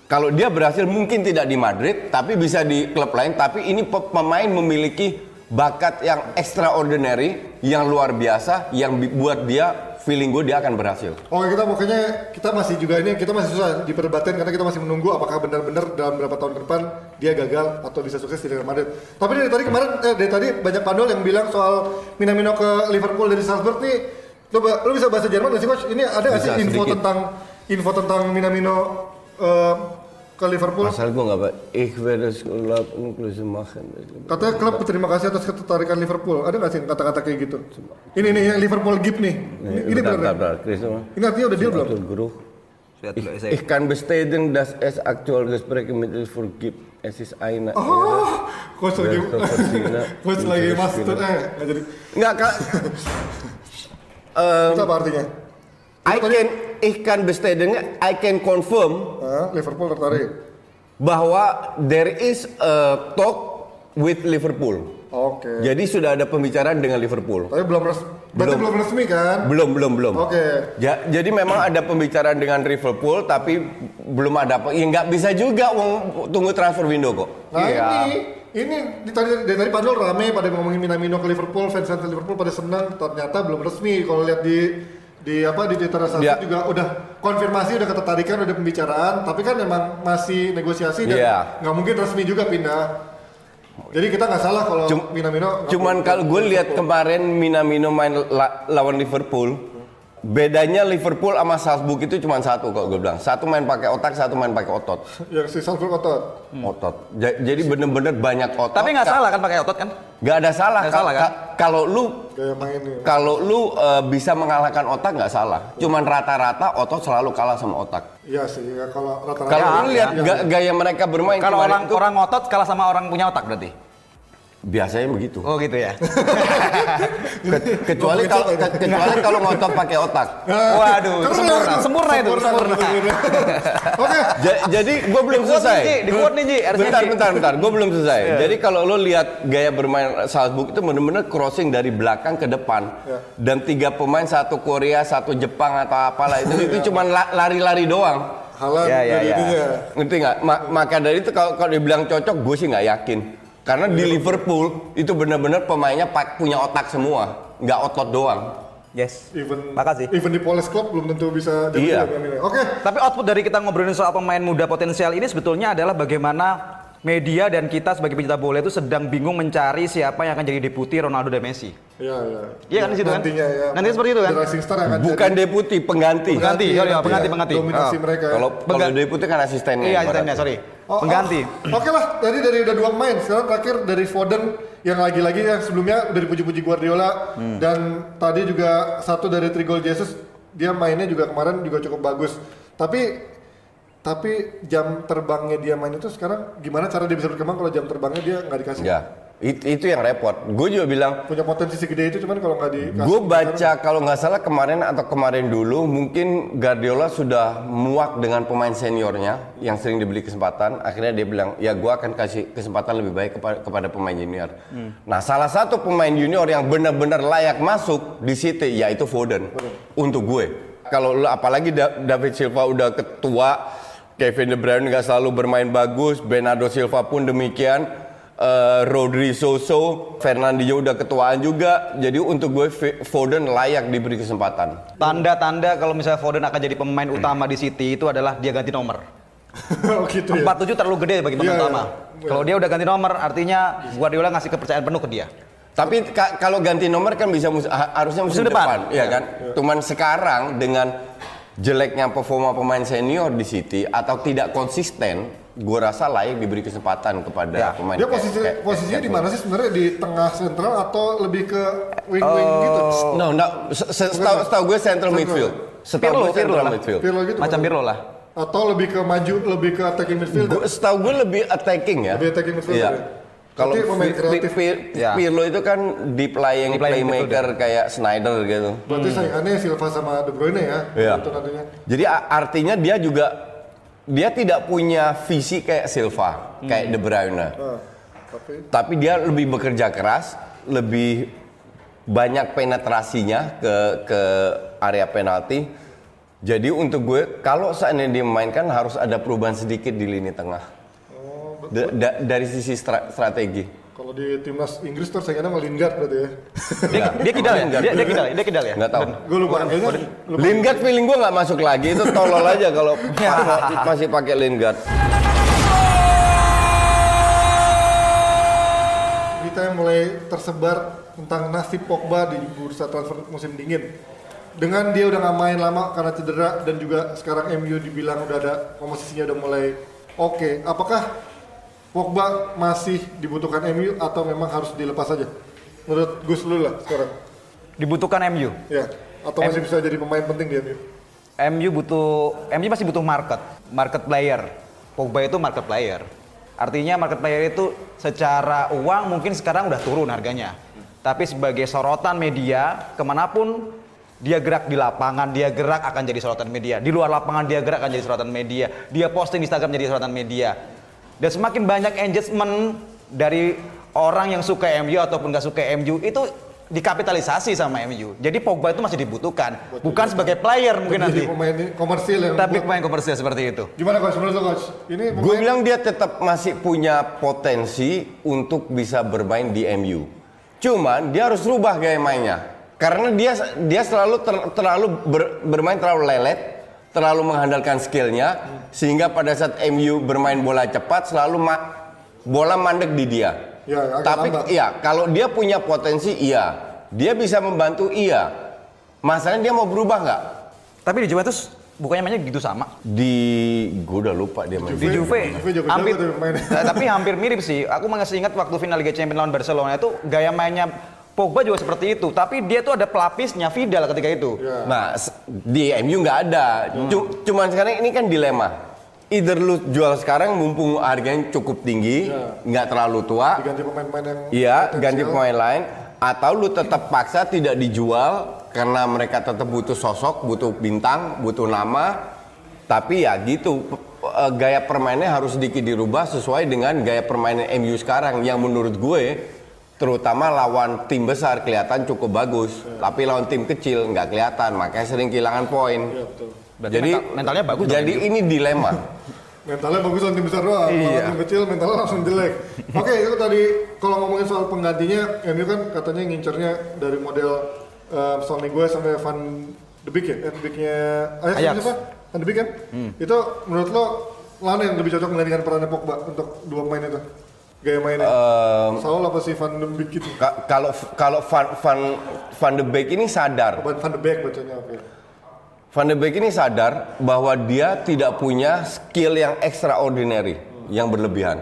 Kalau dia berhasil mungkin tidak di Madrid, tapi bisa di klub lain. Tapi ini pe- pemain memiliki bakat yang extraordinary, yang luar biasa, yang buat dia feeling gue dia akan berhasil. Oke kita pokoknya kita masih juga ini kita masih susah diperdebatkan karena kita masih menunggu apakah benar-benar dalam beberapa tahun ke depan dia gagal atau bisa sukses di Real Madrid. Tapi dari tadi kemarin eh, dari tadi banyak pandol yang bilang soal Minamino ke Liverpool dari Salzburg nih. Coba lu bisa bahasa Jerman nggak sih coach? Ini ada nggak sih info sedikit. tentang info tentang Minamino eh, ke Liverpool. Pasal gue nggak pak. Ich werde sekolah inklusi machen. Katanya klub berterima kasih atas ketertarikan Liverpool. Ada nggak sih kata-kata kayak gitu? Ini nih yang Liverpool gift nih. Ini, ini bentar, benar. bentar, bentar. Chris, apa? Ini artinya udah deal belum? Ich, ich kann bestätigen, dass es aktuell Gespräche mit Liverpool gibt. Es ist eine Oh, coach lagi, coach lagi master, eh nggak jadi. Enggak, Kak. Em, Itu apa artinya? I can, ich kann bestätigen, I can confirm Ah, Liverpool tertarik. bahwa there is a talk with Liverpool. Oke. Jadi sudah ada pembicaraan dengan Liverpool. Tapi belum res Belum. belum resmi kan? Belum, belum, belum. Oke. Ja- jadi memang ada pembicaraan dengan Liverpool, tapi belum ada apa. Ya nggak bisa juga wong tunggu transfer window kok. Nah Iya. ini, ini di tadi dari tadi padahal rame pada ngomongin Minamino ke Liverpool, fans fans Liverpool pada senang. Ternyata belum resmi. Kalau lihat di di apa di Twitter satu Iya. juga udah konfirmasi, udah ketertarikan, udah pembicaraan. Tapi kan emang masih negosiasi dan Iya. nggak mungkin resmi juga pindah. Jadi kita nggak salah kalau Cum- Minamino. Cuman kalau gue lihat kemarin Minamino main la- lawan Liverpool, bedanya Liverpool sama Salzburg itu cuma satu kok gue bilang. Satu main pakai otak, satu main pakai otot. yang si Salzburg otot. Otot. Ja- jadi bener-bener banyak otot. Tapi nggak salah kan pakai otot kan? Nggak ada salah. Ka- salah, kan? ka- Kalau lu kalau lu eh, bisa mengalahkan otak nggak salah. Cuman rata-rata otot selalu kalah sama otak. Iya sih, ya, kalau rata-rata. Kalau ya, lu lihat ya. ga- gaya mereka bermain Kalau orang itu orang ngotot kalah sama orang punya otak berarti. Biasanya begitu. Oh gitu ya. Ke- kecuali kalau ke- kecuali kalau ngotot pakai otak. Waduh, sempurna, sempurna itu, sempurna. Oke. Ja- jadi gue belum selesai. nih, Ji, di quote nih, Ji, Bentar, bentar, bentar. Gue belum selesai. Jadi kalau lo lihat gaya bermain Salzburg itu benar-benar crossing dari belakang ke depan. Ya. Dan tiga pemain satu Korea, satu Jepang atau apalah itu itu cuma la- lari-lari doang. Halan Ya, ya, dari ya. Ngerti nggak? Ma- maka dari itu kalau kalau dibilang cocok, gue sih nggak yakin. Karena di Liverpool itu benar-benar pemainnya pak- punya otak semua, nggak otot doang. Yes. Even Makasih. even di Poles Club belum tentu bisa jadi Iya. Oke. Tapi output dari kita ngobrolin soal pemain muda potensial ini sebetulnya adalah bagaimana media dan kita sebagai pencinta bola itu sedang bingung mencari siapa yang akan jadi deputi Ronaldo dan Messi. Iya, iya. Iya kan di situ kan? Nantinya ya. Nanti seperti itu kan? Star akan Bukan jadi deputi, pengganti. Pengganti, ya, oh iya, pengganti, ya. pengganti. Dominasi Oh. mereka. Kalau kalau deputi kan asistennya. Iya, asistennya, sorry. Oh, Pengganti. oh. Oke lah, tadi dari udah dua pemain. Sekarang terakhir dari Foden yang lagi-lagi yang sebelumnya udah dipuji-puji Guardiola Hmm. dan tadi juga satu dari Trigol Jesus dia mainnya juga kemarin juga cukup bagus. Tapi tapi jam terbangnya dia main itu sekarang gimana cara dia bisa berkembang kalau jam terbangnya dia nggak dikasih? Ya, it- itu yang repot. Gue juga bilang, Punya potensi segede itu cuman kalau nggak dikasih. gue baca kalau nggak salah kemarin atau kemarin dulu mungkin Guardiola sudah muak dengan pemain seniornya yang sering dibeli kesempatan. Akhirnya dia bilang, ya gue akan kasih kesempatan lebih baik kepada, kepada pemain junior. Nah, salah satu pemain junior yang benar-benar layak masuk di City yaitu Foden. Untuk gue, kalau apalagi Da- David Silva udah ketua, Kevin De Bruyne nggak selalu bermain bagus, Bernardo Silva pun demikian. Eh, Rodri Soso, Fernandinho udah ketuaan juga. Jadi untuk gue Foden layak diberi kesempatan. Tanda-tanda kalau misalnya Foden akan jadi pemain utama di City itu adalah dia ganti nomor. oh gitu ya. 47 terlalu gede bagi pemain Iya, utama. iya. Kalau dia udah ganti nomor, artinya Guardiola ngasih kepercayaan penuh ke dia. Tapi ka- kalau ganti nomor kan bisa mus- harusnya musim, Musim depan. depan, ya kan? Cuman sekarang dengan jeleknya performa pemain senior di City atau tidak konsisten, gue rasa layak diberi kesempatan kepada Ya. pemain. Dia kayak- posisi kayak- posisinya di mana sih sebenarnya di tengah sentral atau lebih ke wing-wing gitu? No, no, se- se- setahu setahu gue central Central. midfield. Setahu gue Pirlo central lah. midfield. Pirlo gitu. Macam? Pirlo lah. Atau lebih ke maju, lebih ke attacking midfield. Gua- Setahu gue lebih attacking ya. Lebih attacking midfielder Iya. Ya. Kalau pemain kreatif. Ya. Pirlo itu kan deep playing, Deep playing playmaker kayak Snyder gitu. Berarti saingannya Silva sama De Bruyne ya. Itu nantinya. Jadi artinya dia juga dia tidak punya visi kayak Silva, kayak De Bruyne. Nah, tapi Tapi dia lebih bekerja keras, lebih banyak penetrasinya ke ke area penalti. Jadi untuk gue kalau seandainya dia memainkan harus ada perubahan sedikit di lini tengah. Da- da- dari sisi stra- strategi. kalau di timnas Inggris tuh saingannya sama Lingard berarti ya. Dia, dia kidal ya? Dia, dia kidal, dia kidal ya? Nggak tahu. Gue lupa kayaknya. Lingard feeling gue nggak masuk lagi itu tolol aja kalau pa- masih pakai Lingard. Berita yang mulai tersebar tentang nasib Pogba di bursa transfer musim dingin. dengan dia udah nggak main lama karena cedera dan juga sekarang MU dibilang udah ada komposisinya udah mulai oke. Apakah Pogba masih dibutuhkan MU atau memang harus dilepas saja? Menurut Gus dulu lah sekarang. Dibutuhkan MU. Ya, atau masih bisa jadi pemain penting di MU. MU butuh MU masih butuh market, market player. Pogba itu market player. Artinya market player itu secara uang mungkin sekarang udah turun harganya. Tapi sebagai sorotan media, ke mana pun dia gerak di lapangan, dia gerak akan jadi sorotan media. Di luar lapangan dia gerak akan jadi sorotan media. Dia posting di Instagram jadi sorotan media. Dan semakin banyak engagement dari orang yang suka MU ataupun gak suka MU itu dikapitalisasi sama MU. Jadi Pogba itu masih dibutuhkan, bukan sebagai player mungkin Jadi nanti, pemain komersil yang tapi buat- pemain komersial seperti itu. Gimana coach menurut lo coach? Ini Gue pemain bilang dia tetap masih punya potensi untuk bisa bermain di MU. Cuman dia harus rubah gaya mainnya. Karena dia dia selalu ter- terlalu ber- bermain terlalu lelet, terlalu mengandalkan skillnya, sehingga pada saat MU bermain bola cepat selalu ma- bola mandek di dia. Ya, Tapi lambat. iya, kalau dia punya potensi, iya, dia bisa membantu, iya. Masalahnya dia mau berubah nggak? Tapi di Juventus bukannya mainnya gitu sama. Di, gue udah lupa dia main. Di Juve, hampir. Nah, tapi hampir mirip sih. Aku masih ingat waktu final Liga Champions lawan Barcelona itu gaya mainnya Pogba juga seperti itu. Tapi dia tuh ada pelapisnya Vidal ketika itu. Nah, s- di MU nggak ada. Cu- cuman sekarang ini kan dilema. Either lu jual sekarang mumpung harganya cukup tinggi, nggak terlalu tua, diganti pemain-pemain yang iya ganti pemain lain, atau lu tetap paksa tidak dijual karena mereka tetap butuh sosok, butuh bintang, butuh nama. Tapi ya gitu, eh, gaya permainnya harus sedikit dirubah sesuai dengan gaya permainan MU sekarang yang menurut gue terutama lawan tim besar kelihatan cukup bagus, tapi lawan tim kecil nggak kelihatan, makanya sering kehilangan poin. Iya, betul. Berarti jadi mental- mentalnya bagus Jadi ini dilema. Mentalnya bagus lawan tim besar doang, Iya. lawan tim kecil mentalnya langsung jelek. Oke, itu tadi kalau ngomongin soal penggantinya, MU kan katanya ngincernya dari model uh, Sonny gue sampai Van de Beek ya, eh, de Beeknya Ajax, Ajax. siapa? Van de Beek kan? Itu menurut lo mana yang lebih cocok menggantikan perannya Pogba untuk dua pemain itu? Gaya mainnya? Em, Saul apa sih Van de Beek? Ka- kalau kalau Van Van Van de Beek ini sadar, Van de Beek bacanya, oke. Van de Beek ini sadar bahwa dia tidak punya skill yang extraordinary, yang berlebihan.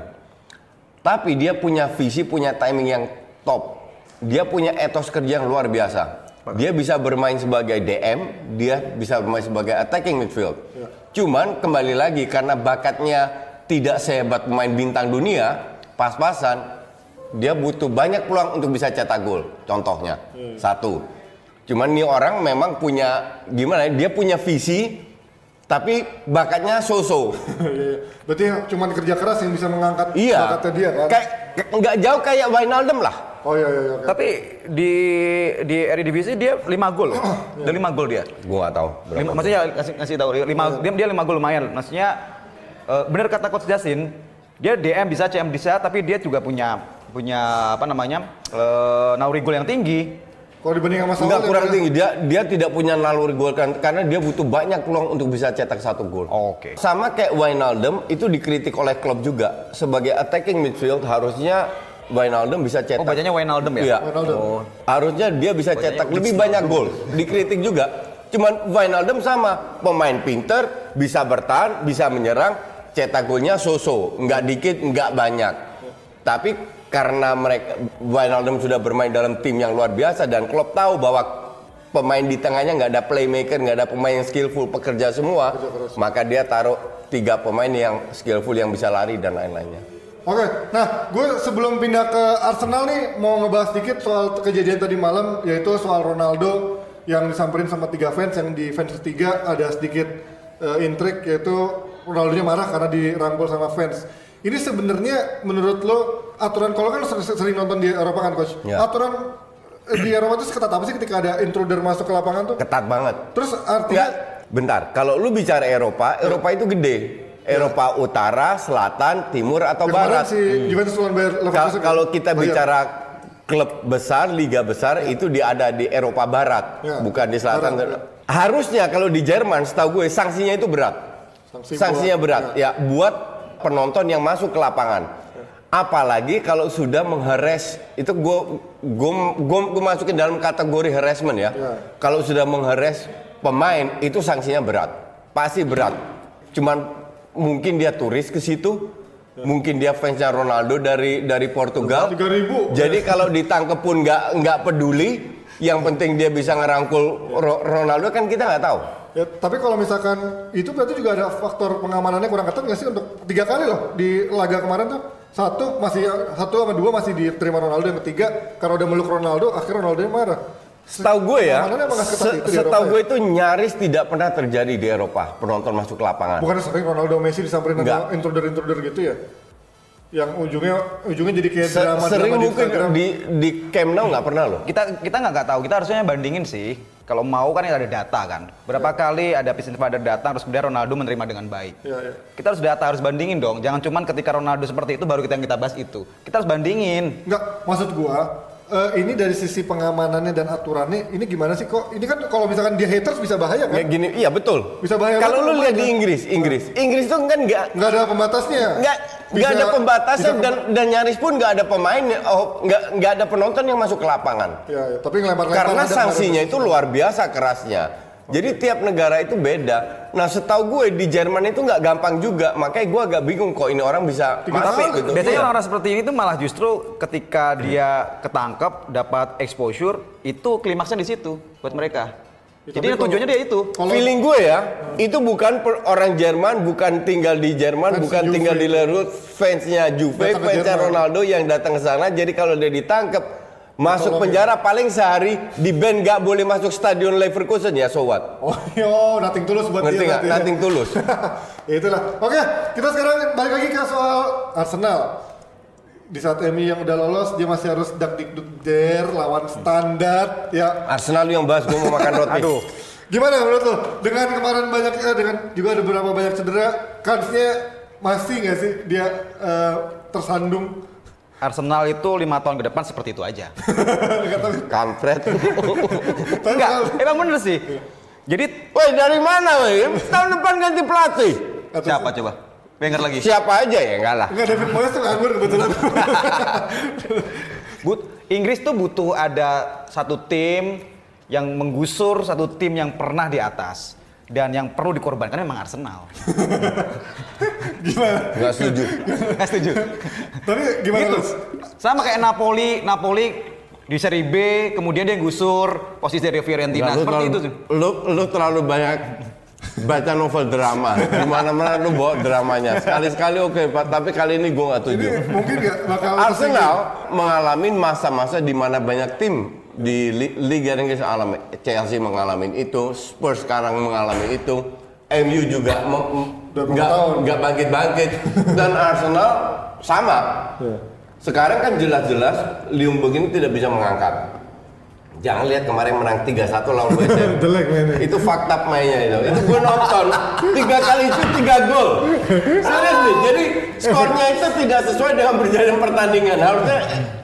Tapi dia punya visi, punya timing yang top. Dia punya etos kerja yang luar biasa. Dia bisa bermain sebagai DM, dia bisa bermain sebagai attacking midfield. Cuman kembali lagi karena bakatnya tidak sehebat pemain bintang dunia, pas-pasan dia butuh banyak peluang untuk bisa cetak gol. Contohnya, satu. Cuman nih orang memang punya gimana? ya, Dia punya visi, tapi bakatnya so-so. Iya, Berarti cuman kerja keras yang bisa mengangkat Iya. bakatnya dia kan? Kayak nggak jauh kayak Wijnaldum lah. Oh iya iya iya. oke. Tapi di di Eredivisie dia 5 gol. Ada 5 gol dia. Gua nggak tahu. berapa. Lima, maksudnya ngasih, ngasih tahu lima, dia dia lima gol lumayan. Maksudnya eh, benar kata coach Jasin, dia DM bisa, CM bisa, tapi dia juga punya punya apa namanya eh, naluri gol yang tinggi. Kalau dibanding sama Saul Enggak kurang tinggi. Dia dia tidak punya naluri gol kan karena dia butuh banyak peluang untuk bisa cetak satu gol. Oke. Sama kayak Wijnaldum itu dikritik oleh klub juga sebagai attacking midfield harusnya Wijnaldum bisa cetak. Oh, bacanya Wijnaldum ya? Iya. Wijnaldum. Oh. Harusnya dia bisa cetak lebih banyak gol. Dikritik juga. Cuman Wijnaldum sama pemain pinter, bisa bertahan, bisa menyerang, cetak golnya so-so, nggak dikit, nggak banyak. Tapi karena mereka Wijnaldum sudah bermain dalam tim yang luar biasa dan Klopp tahu bahwa pemain di tengahnya nggak ada playmaker, nggak ada pemain yang skillful, pekerja semua, maka dia taruh tiga pemain yang skillful yang bisa lari dan lain-lainnya. Oke, nah gue sebelum pindah ke Arsenal nih mau ngebahas dikit soal kejadian tadi malam yaitu soal Ronaldo yang disamperin sama tiga fans yang di fans ketiga ada sedikit uh, intrik yaitu Ronaldo-nya marah karena dirangkul sama fans. Ini sebenarnya menurut lo aturan kalau kan sering, sering nonton di Eropa kan coach. Ya. Aturan eh, di Eropa itu seketat apa sih ketika ada intruder masuk ke lapangan tuh? Ketat banget. Terus artinya bentar. Kalau lu bicara Eropa, Eropa itu gede. Eropa Utara, Selatan, Timur atau kemarin Barat. si Juventus lawan Bayer Ka- Leverkusen. kan? kalau kita Oh, iya. bicara klub besar, liga besar itu dia ada di Eropa Barat, Ya, bukan di Selatan. Barat, ya. Harusnya kalau di Jerman, setahu gue sanksinya itu berat. Sanksi Sanksinya buat- berat, ya buat penonton yang masuk ke lapangan. Apalagi kalau sudah mengheres itu gue gue masukin dalam kategori harassment ya. Kalau sudah mengheres pemain itu sanksinya berat, pasti berat. Cuman mungkin dia turis ke situ, mungkin dia fansnya Ronaldo dari dari Portugal. 3.000. Jadi kalau ditangkep pun nggak nggak peduli, yang penting dia bisa ngerangkul Ro- Ronaldo kan kita nggak tahu. Ya, tapi kalau misalkan itu berarti juga ada faktor pengamanannya kurang ketat nggak sih untuk tiga kali loh di laga kemarin tuh satu masih satu sama dua masih diterima Ronaldo yang ketiga karena udah meluk Ronaldo akhirnya Ronaldo yang marah. Setahu gue ya, se- itu di setahu Eropa gue ya? itu nyaris tidak pernah terjadi di Eropa penonton masuk ke lapangan. Bukan sering Ronaldo Messi disamperin Nggak. sama intruder-intruder gitu ya? Yang ujungnya ujungnya jadi kayak Se- drama sering drama mungkin Instagram. di di Camp Nou nggak pernah loh. Kita kita nggak nggak tahu, kita harusnya bandingin sih. Kalau mau kan ada data kan. Berapa kali ada Peace Invader datang terus kemudian Ronaldo menerima dengan baik. Iya, iya. Kita harus data, harus bandingin dong. Jangan cuman ketika Ronaldo seperti itu baru kita yang kita bahas itu. Kita harus bandingin. Enggak, maksud gua eh, ini dari sisi pengamanannya dan aturannya ini gimana sih kok? Ini kan kalau misalkan dia haters bisa bahaya kan? Ya gini, iya betul. Bisa bahaya Kalau lu lihat di. Inggris, Inggris, Inggris tuh kan nggak Nggak ada pembatasnya. nggak nggak ada pembatasan bisa dan dan nyaris pun nggak ada pemain, oh nggak nggak ada penonton yang masuk ke lapangan. Ya, ya, tapi ngelempar-lempar Karena sanksinya itu luar biasa kerasnya. Jadi tiap negara itu beda. Nah setahu gue di Jerman itu nggak gampang juga. Makanya gue agak bingung kok ini orang bisa Tiga masuk gitu. Biasanya Iya. orang-orang seperti ini tuh malah justru ketika dia ketangkep dapat exposure itu klimaksnya di situ buat mereka. Ya, Jadi kalau- tujuannya dia itu. Kalau- Feeling gue ya, itu bukan per- orang Jerman, bukan tinggal di Jerman, Fans bukan Juve. tinggal di Lerut, fansnya Juve, Datang fansnya. Ronaldo yang datang ke sana. Jadi kalau dia ditangkap, masuk Tolong penjara paling sehari, di band nggak boleh masuk stadion Leverkusen ya, so what? Oh, yo, nothing tulus buat Ngerti dia. nggak? berarti ya. Nothing tulus. ya itulah. Oke, kita sekarang balik lagi ke soal Arsenal. Di saat MU yang udah lolos, dia masih harus dak dikduk der lawan standar. Ya, Arsenal yang bahas, gue mau makan roti. Aduh. gimana menurut lo? Dengan kemarin banyak, eh, dengan juga ada beberapa banyak cedera, kansnya masih nggak sih dia eh, tersandung? Arsenal itu lima tahun ke depan seperti itu aja. Kampret. Tapi Enggak, emang bener sih. Jadi Woi dari mana woi? Tahun depan ganti pelatih. Siapa coba? Wenger lagi. Siapa aja ya enggak lah. Enggak, David Moyes tuh nganggur kebetulan. But, Inggris tuh butuh ada satu tim yang menggusur satu tim yang pernah di atas dan yang perlu dikorbankan memang Arsenal. gimana? Enggak setuju. Nggak setuju. Tapi gimana Gitu. Sama kayak Napoli, Napoli di Serie B, kemudian dia gusur posisi dari Fiorentina. Lu Seperti itu terlalu, tuh. Lu, lu terlalu banyak baca novel drama. Di mana-mana lu bawa dramanya. Sekali-sekali oke, Pak, tapi kali ini gua nggak setuju. Mungkin nggak bakal Arsenal mengalami masa-masa di mana banyak tim di Li- Liga Inggris alami Chelsea mengalami itu, Spurs sekarang mengalami itu, MU juga nggak bangkit-bangkit dan Arsenal sama. Iya. Sekarang kan jelas-jelas Liung begini tidak bisa mengangkat. Jangan lihat kemarin menang 3-1 lawan West Ham. Jelek mainnya. itu fakta mainnya itu. Itu gue nonton tiga kali itu tiga gol. Serius nih. Jadi skornya itu tidak sesuai dengan perjalanan pertandingan. Harusnya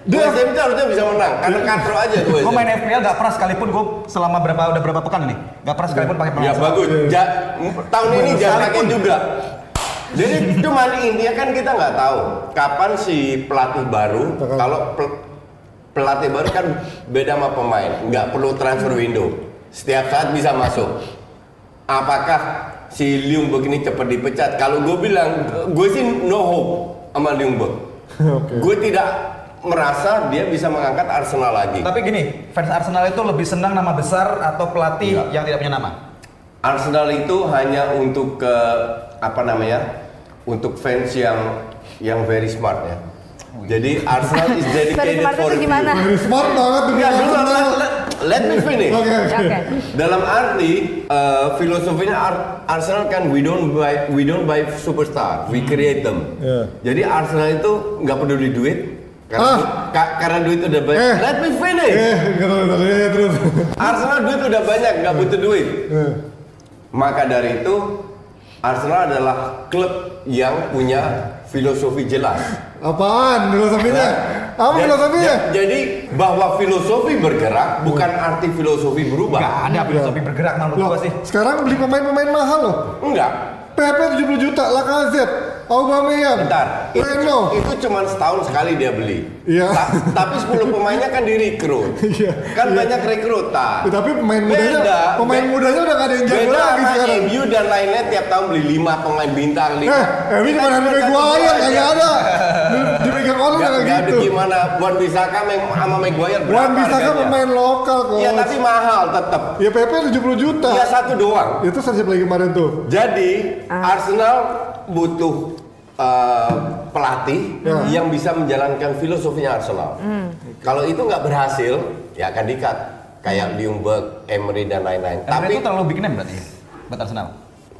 West Ham itu harusnya bisa menang karena katro aja tuh West Gue Ham. main FPL gak pernah sekalipun gue selama berapa udah berapa pekan nih gak pernah sekalipun pakai Ya pemain Arsenal. bagus. Ja- tahun ini jangan pakai juga. Jadi cuman intinya kan kita nggak tahu kapan si pelatih baru kalau pelatih baru kan beda sama pemain, nggak perlu transfer window. Setiap saat bisa masuk. Apakah si Liung begini cepat dipecat? Kalau gue bilang, gue sih no hope sama Liung Gue tidak merasa dia bisa mengangkat Arsenal lagi. Tapi gini, fans Arsenal itu lebih senang nama besar atau pelatih Enggak. yang tidak punya nama? Arsenal itu hanya untuk ke apa namanya? Untuk fans yang yang very smart ya. Jadi Arsenal is dedicated for itu you. gimana? Smart banget tuh Ya, Arsenal. let, let- let me finish. Oke, oke. Oke. Dalam arti eh, filosofinya Ar- Arsenal kan we don't buy we don't buy superstar, we create them. Iya. Jadi Arsenal itu nggak peduli duit karena, Ah. du- ka- karena duit udah banyak. Eh. Let me finish. Eh. Ya, ya, terus. Arsenal duit udah banyak, nggak butuh duit. Eh. Maka dari itu Arsenal adalah klub yang punya filosofi jelas. Apaan filosofinya? Apa Ja- filosofinya? ja- Jadi bahwa filosofi bergerak bukan arti filosofi berubah. Gak ada filosofi bergerak menurut gue sih. sekarang beli pemain-pemain mahal loh. Enggak. PP 70 juta, Lacazette. Aubameyang, Bentar, itu, Reno. itu cuma setahun sekali dia beli. Iya. Ta- tapi 10 pemainnya kan direkrut. Iya, Kan iya. banyak rekrutan. Ya, tapi pemain mudanya, Beda. pemain Be- mudanya udah gak ada yang jago Beda lagi sekarang. MU dan lainnya tiap tahun beli 5 pemain bintang lima. Eh, ini cuma Harry Maguire, kagak ada. Di- Dipegang orang Gak, nggak gak ada gitu. gimana Buat Bisaka sama Maguire berapa bisa kan pemain lokal kok. Iya tapi mahal tetap. Ya PP 70 juta. Iya satu doang. Itu siapa lagi kemarin tuh? Jadi Ah. Arsenal butuh uh, pelatih Ya. yang bisa menjalankan filosofinya Arsenal. Hmm. Kalau itu nggak berhasil, ya akan dikat kayak Ljungberg, Emery dan lain-lain. Tapi Tapi itu terlalu big name berarti buat Arsenal.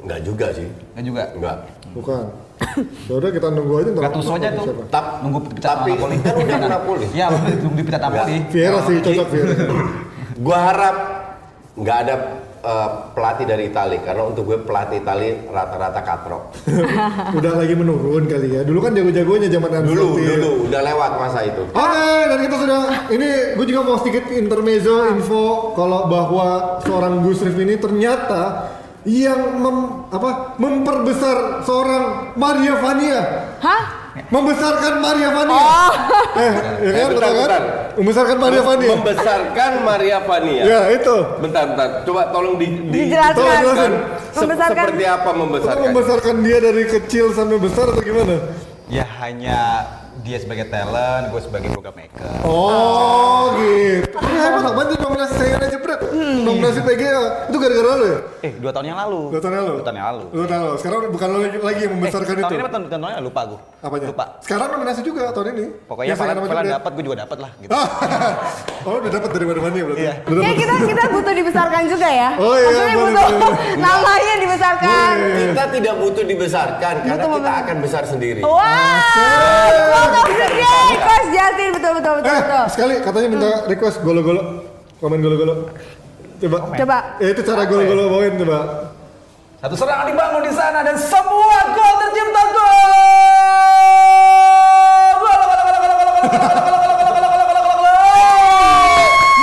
nggak juga sih, Enggak juga. nggak. Bukan. Ya udah kita nunggu aja ntar. Gattuso aja tuh. Tap, Nunggu dipecat sama tapi Napoli. kan udah ke Napoli. Iya, nunggu dipecat Napoli. Vieira sih cocok Vieira. Gua harap nggak ada uh, pelatih dari Italia karena untuk gue pelatih Italia rata-rata katrok. Udah lagi menurun kali ya. Dulu kan jago-jagonya zaman Dulu, Ancelotti. dulu udah lewat masa itu. Oke, dan kita sudah ini gue juga mau sedikit intermezzo info kalau bahwa seorang Gus Rif ini ternyata yang mem, apa memperbesar seorang Maria Vania. Hah? Membesarkan Maria Vania. Oh. Eh, ya kan, Eh, bentar, betul kan? bentar. Membesarkan Maria Vania. Membesarkan Maria Vania. Ya, itu. Bentar, bentar. Coba tolong di, di- Dijelaskan. Tolong jelasin. Se- Membesarkan. seperti apa membesarkan? membesarkan dia dari kecil sampai besar atau gimana? Ya hanya dia sebagai talent, gue sebagai program maker. Oh, gitu. Ini loh, bantu nominasi saya aja berat. Nominasi PGA itu gara-gara lo ya? Eh, dua tahun yang lalu. Dua tahun yang lalu? Dua tahun yang lalu. Dua tahun lalu. Sekarang bukan lo lagi, lagi yang membesarkan eh, itu. Tahun ini apa tahun, tahun lalu? Lupa gue. Apanya? Lupa. Sekarang nominasi juga tahun ini. Pokoknya Yang Valen jebret. dapat, gue juga dapat lah. Gitu. oh, udah dapat dari mana-mana ya berarti? Iya. Ya kita kita butuh dibesarkan juga ya. Oh iya, Maksudnya butuh namanya dibesarkan. Kita tidak butuh dibesarkan karena kita akan besar sendiri. Wow, out betul betul betul. Betul. sekali katanya minta request golo-golo, komen golo-golo. Coba. Coba. Ya, itu cara golo-golo bawain coba. Satu serangan dibangun di sana dan semua gol tercipta gol. golo golo golo golo golo golo golo golo golo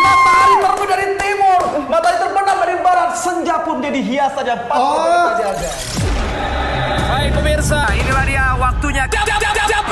matahari terbenam dari timur matahari terbenam dari barat, senja pun jadi hias saja, oh. hai pemirsa, inilah dia waktunya. Jab,